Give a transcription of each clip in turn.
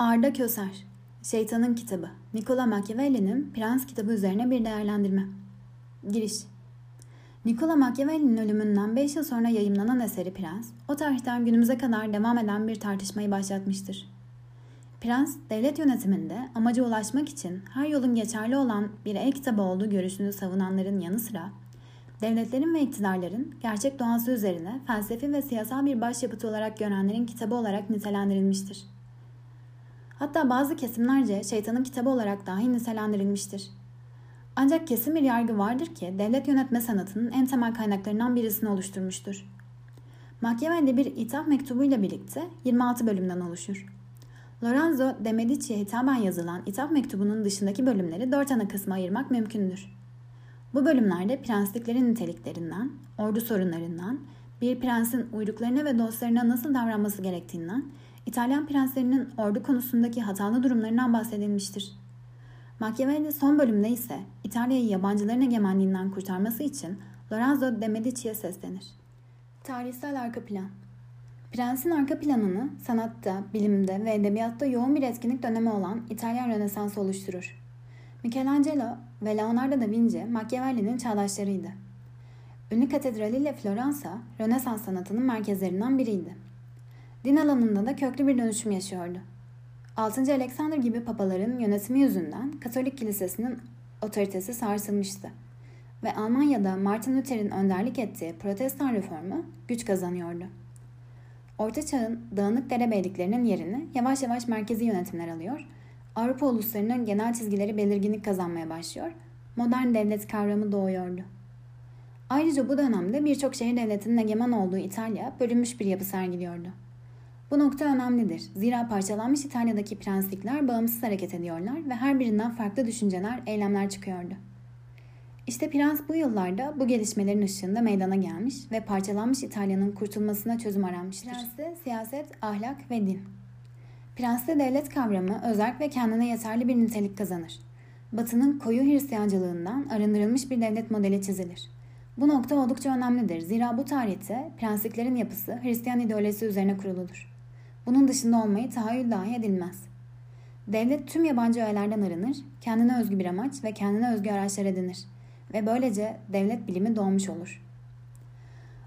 Arda Köser Şeytanın Kitabı Nicola Machiavelli'nin Prens kitabı üzerine bir değerlendirme Giriş Nicola Machiavelli'nin ölümünden 5 yıl sonra yayımlanan eseri Prens, o tarihten günümüze kadar devam eden bir tartışmayı başlatmıştır. Prens, devlet yönetiminde amaca ulaşmak için her yolun geçerli olan bir el kitabı olduğu görüşünü savunanların yanı sıra, devletlerin ve iktidarların gerçek doğası üzerine felsefi ve siyasal bir başyapıtı olarak görenlerin kitabı olarak nitelendirilmiştir. Hatta bazı kesimlerce şeytanın kitabı olarak dahi nitelendirilmiştir. Ancak kesin bir yargı vardır ki devlet yönetme sanatının en temel kaynaklarından birisini oluşturmuştur. Machiavelli bir ithaf mektubuyla birlikte 26 bölümden oluşur. Lorenzo de Medici'ye hitaben yazılan ithaf mektubunun dışındaki bölümleri dört ana kısma ayırmak mümkündür. Bu bölümlerde prensliklerin niteliklerinden, ordu sorunlarından, bir prensin uyruklarına ve dostlarına nasıl davranması gerektiğinden İtalyan prenslerinin ordu konusundaki hatalı durumlarından bahsedilmiştir. Machiavelli son bölümde ise İtalya'yı yabancıların egemenliğinden kurtarması için Lorenzo de Medici'ye seslenir. Tarihsel arka plan Prensin arka planını sanatta, bilimde ve edebiyatta yoğun bir etkinlik dönemi olan İtalyan Rönesansı oluşturur. Michelangelo ve Leonardo da Vinci Machiavelli'nin çağdaşlarıydı. Ünlü katedrali ile Floransa, Rönesans sanatının merkezlerinden biriydi. Din alanında da köklü bir dönüşüm yaşıyordu. 6. Alexander gibi papaların yönetimi yüzünden Katolik kilisesinin otoritesi sarsılmıştı ve Almanya'da Martin Luther'in önderlik ettiği protestan reformu güç kazanıyordu. Orta Çağ'ın dağınık derebeyliklerinin yerini yavaş yavaş merkezi yönetimler alıyor, Avrupa uluslarının genel çizgileri belirginlik kazanmaya başlıyor, modern devlet kavramı doğuyordu. Ayrıca bu dönemde birçok şehir devletinin egemen olduğu İtalya bölünmüş bir yapı sergiliyordu. Bu nokta önemlidir. Zira parçalanmış İtalya'daki prenslikler bağımsız hareket ediyorlar ve her birinden farklı düşünceler, eylemler çıkıyordu. İşte prens bu yıllarda bu gelişmelerin ışığında meydana gelmiş ve parçalanmış İtalya'nın kurtulmasına çözüm aranmıştır. Prenste siyaset, ahlak ve din. Prenste devlet kavramı özerk ve kendine yeterli bir nitelik kazanır. Batı'nın koyu Hristiyancılığından arındırılmış bir devlet modeli çizilir. Bu nokta oldukça önemlidir. Zira bu tarihte prensliklerin yapısı Hristiyan ideolojisi üzerine kuruludur. Bunun dışında olmayı tahayyül dahi edilmez. Devlet tüm yabancı öğelerden arınır, kendine özgü bir amaç ve kendine özgü araçlar edinir ve böylece devlet bilimi doğmuş olur.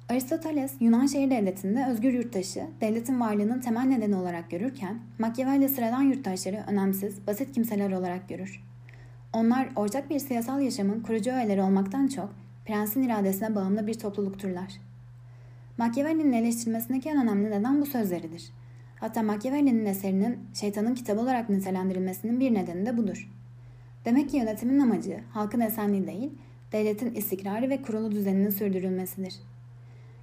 Aristoteles Yunan şehir devletinde özgür yurttaşı devletin varlığının temel nedeni olarak görürken Machiavelli sıradan yurttaşları önemsiz, basit kimseler olarak görür. Onlar ortak bir siyasal yaşamın kurucu öğeleri olmaktan çok prensin iradesine bağımlı bir toplulukturlar. Machiavelli'nin eleştirilmesindeki en önemli neden bu sözleridir. Hatta Machiavelli'nin eserinin şeytanın kitabı olarak nitelendirilmesinin bir nedeni de budur. Demek ki yönetimin amacı halkın esenliği değil, devletin istikrarı ve kurulu düzeninin sürdürülmesidir.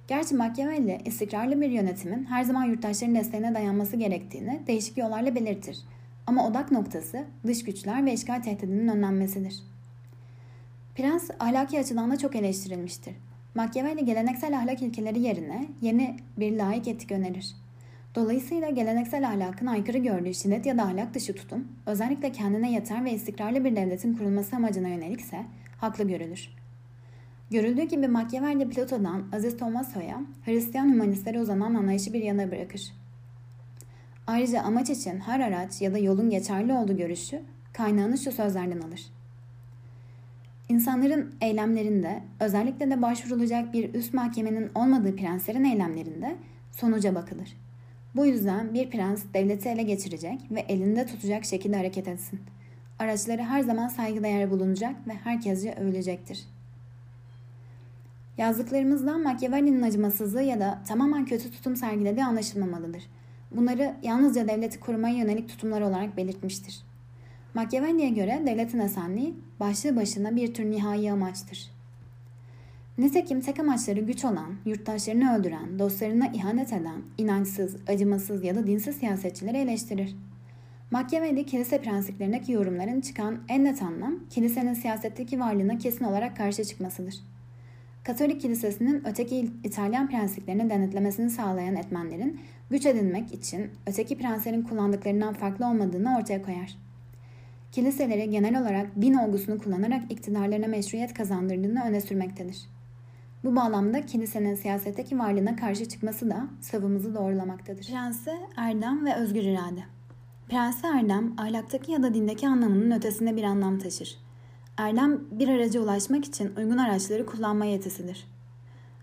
Gerçi Machiavelli istikrarlı bir yönetimin her zaman yurttaşların desteğine dayanması gerektiğini değişik yollarla belirtir. Ama odak noktası dış güçler ve işgal tehdidinin önlenmesidir. Prens ahlaki açıdan da çok eleştirilmiştir. Machiavelli geleneksel ahlak ilkeleri yerine yeni bir layık etik önerir. Dolayısıyla geleneksel ahlakın aykırı gördüğü şiddet ya da ahlak dışı tutum, özellikle kendine yeter ve istikrarlı bir devletin kurulması amacına yönelikse haklı görülür. Görüldüğü gibi Machiavelli Plato'dan Aziz Tomaso'ya Hristiyan hümanistlere uzanan anlayışı bir yana bırakır. Ayrıca amaç için her araç ya da yolun geçerli olduğu görüşü kaynağını şu sözlerden alır. İnsanların eylemlerinde, özellikle de başvurulacak bir üst mahkemenin olmadığı prenslerin eylemlerinde sonuca bakılır. Bu yüzden bir prens devleti ele geçirecek ve elinde tutacak şekilde hareket etsin. Araçları her zaman saygıdeğer bulunacak ve herkesce övülecektir. Yazdıklarımızdan Machiavelli'nin acımasızlığı ya da tamamen kötü tutum sergilediği anlaşılmamalıdır. Bunları yalnızca devleti korumaya yönelik tutumlar olarak belirtmiştir. Machiavelli'ye göre devletin esenliği başlı başına bir tür nihai amaçtır. Nitekim tek amaçları güç olan, yurttaşlarını öldüren, dostlarına ihanet eden, inançsız, acımasız ya da dinsiz siyasetçileri eleştirir. Machiavelli kilise prensiplerindeki yorumların çıkan en net anlam, kilisenin siyasetteki varlığına kesin olarak karşı çıkmasıdır. Katolik kilisesinin öteki İtalyan prensiplerini denetlemesini sağlayan etmenlerin güç edinmek için öteki prenslerin kullandıklarından farklı olmadığını ortaya koyar. Kiliseleri genel olarak din olgusunu kullanarak iktidarlarına meşruiyet kazandırdığını öne sürmektedir. Bu bağlamda kilisenin siyasetteki varlığına karşı çıkması da savımızı doğrulamaktadır. Prense erdem ve özgür irade. Prensi erdem, ahlaktaki ya da dindeki anlamının ötesinde bir anlam taşır. Erdem, bir araca ulaşmak için uygun araçları kullanma yetisidir.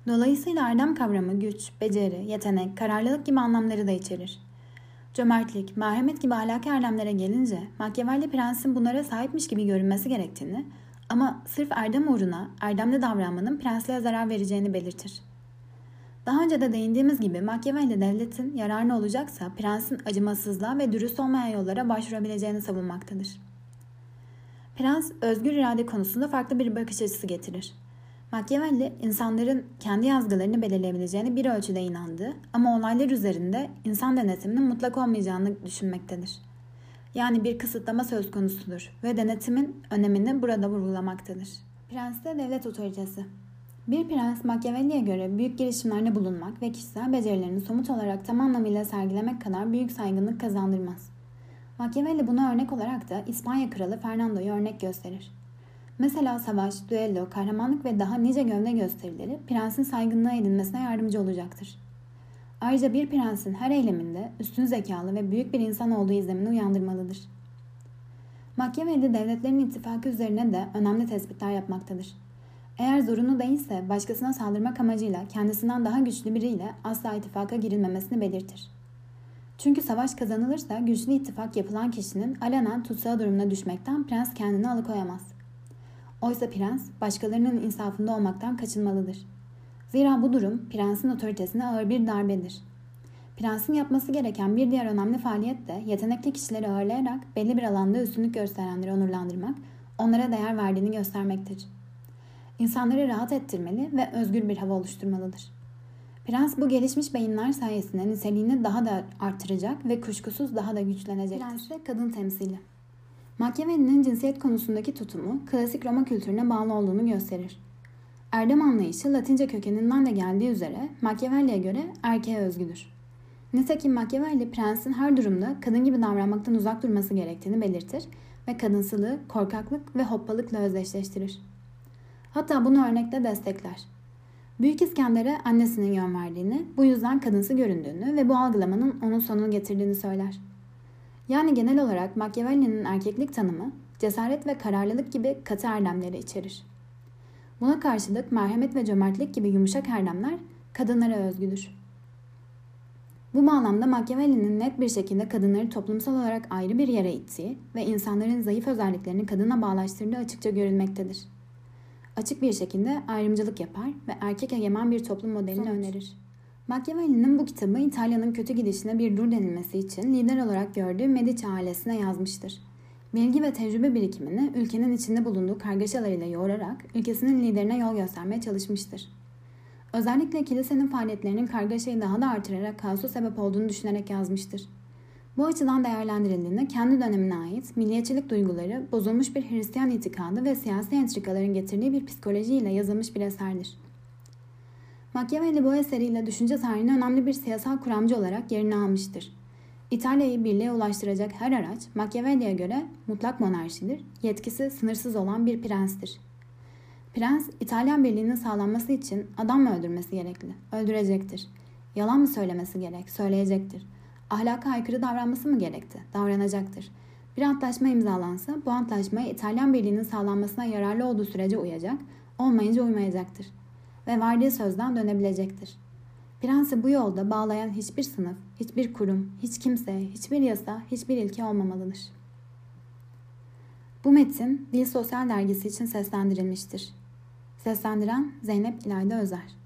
Dolayısıyla erdem kavramı güç, beceri, yetenek, kararlılık gibi anlamları da içerir. Cömertlik, merhamet gibi ahlaki erdemlere gelince Machiavelli prensin bunlara sahipmiş gibi görünmesi gerektiğini ama sırf erdem uğruna erdemli davranmanın prensliğe zarar vereceğini belirtir. Daha önce de değindiğimiz gibi Machiavelli devletin yararına olacaksa prensin acımasızlığa ve dürüst olmayan yollara başvurabileceğini savunmaktadır. Prens özgür irade konusunda farklı bir bakış açısı getirir. Machiavelli insanların kendi yazgılarını belirleyebileceğini bir ölçüde inandı ama olaylar üzerinde insan denetiminin mutlak olmayacağını düşünmektedir. Yani bir kısıtlama söz konusudur ve denetimin önemini burada vurgulamaktadır. Prens'te devlet otoritesi bir prens Machiavelli'ye göre büyük girişimlerde bulunmak ve kişisel becerilerini somut olarak tam anlamıyla sergilemek kadar büyük saygınlık kazandırmaz. Machiavelli buna örnek olarak da İspanya kralı Fernando'yu örnek gösterir. Mesela savaş, düello, kahramanlık ve daha nice gövde gösterileri prensin saygınlığa edinmesine yardımcı olacaktır. Ayrıca bir prensin her eyleminde üstün zekalı ve büyük bir insan olduğu izlemini uyandırmalıdır. Machiavelli devletlerin ittifakı üzerine de önemli tespitler yapmaktadır. Eğer zorunlu değilse başkasına saldırmak amacıyla kendisinden daha güçlü biriyle asla ittifaka girilmemesini belirtir. Çünkü savaş kazanılırsa güçlü ittifak yapılan kişinin alenen tutsağı durumuna düşmekten prens kendini alıkoyamaz. Oysa prens başkalarının insafında olmaktan kaçınmalıdır. Zira bu durum prensin otoritesine ağır bir darbedir. Prensin yapması gereken bir diğer önemli faaliyet de yetenekli kişileri ağırlayarak belli bir alanda üstünlük gösterenleri onurlandırmak, onlara değer verdiğini göstermektir. İnsanları rahat ettirmeli ve özgür bir hava oluşturmalıdır. Prens bu gelişmiş beyinler sayesinde niteliğini daha da artıracak ve kuşkusuz daha da güçlenecektir. Prens ve kadın temsili. Machiavelli'nin cinsiyet konusundaki tutumu klasik Roma kültürüne bağlı olduğunu gösterir. Erdem anlayışı Latince kökeninden de geldiği üzere Machiavelli'ye göre erkeğe özgüdür. Nitekim Machiavelli prensin her durumda kadın gibi davranmaktan uzak durması gerektiğini belirtir ve kadınsılığı korkaklık ve hoppalıkla özdeşleştirir. Hatta bunu örnekle destekler. Büyük İskender'e annesinin yön verdiğini, bu yüzden kadınsı göründüğünü ve bu algılamanın onun sonunu getirdiğini söyler. Yani genel olarak Machiavelli'nin erkeklik tanımı cesaret ve kararlılık gibi katı erdemleri içerir. Buna karşılık merhamet ve cömertlik gibi yumuşak erdemler kadınlara özgüdür. Bu bağlamda Machiavelli'nin net bir şekilde kadınları toplumsal olarak ayrı bir yere ittiği ve insanların zayıf özelliklerini kadına bağlaştırdığı açıkça görülmektedir. Açık bir şekilde ayrımcılık yapar ve erkek egemen bir toplum modelini Sonuç. önerir. Machiavelli'nin bu kitabı İtalya'nın kötü gidişine bir dur denilmesi için lider olarak gördüğü Medici ailesine yazmıştır. Bilgi ve tecrübe birikimini ülkenin içinde bulunduğu kargaşalarıyla yoğurarak ülkesinin liderine yol göstermeye çalışmıştır. Özellikle kilisenin faaliyetlerinin kargaşayı daha da artırarak kaosu sebep olduğunu düşünerek yazmıştır. Bu açıdan değerlendirildiğinde kendi dönemine ait milliyetçilik duyguları, bozulmuş bir Hristiyan itikadı ve siyasi entrikaların getirdiği bir psikolojiyle yazılmış bir eserdir. Machiavelli bu eseriyle düşünce tarihine önemli bir siyasal kuramcı olarak yerini almıştır. İtalya'yı birliğe ulaştıracak her araç Machiavelli'ye göre mutlak monarşidir, yetkisi sınırsız olan bir prenstir. Prens, İtalyan birliğinin sağlanması için adam mı öldürmesi gerekli? Öldürecektir. Yalan mı söylemesi gerek? Söyleyecektir. Ahlaka aykırı davranması mı gerekti? Davranacaktır. Bir antlaşma imzalansa bu antlaşmaya İtalyan birliğinin sağlanmasına yararlı olduğu sürece uyacak, olmayınca uymayacaktır. Ve verdiği sözden dönebilecektir. Prensi bu yolda bağlayan hiçbir sınıf, hiçbir kurum, hiç kimse, hiçbir yasa, hiçbir ilke olmamalıdır. Bu metin Dil Sosyal Dergisi için seslendirilmiştir. Seslendiren Zeynep İlayda Özer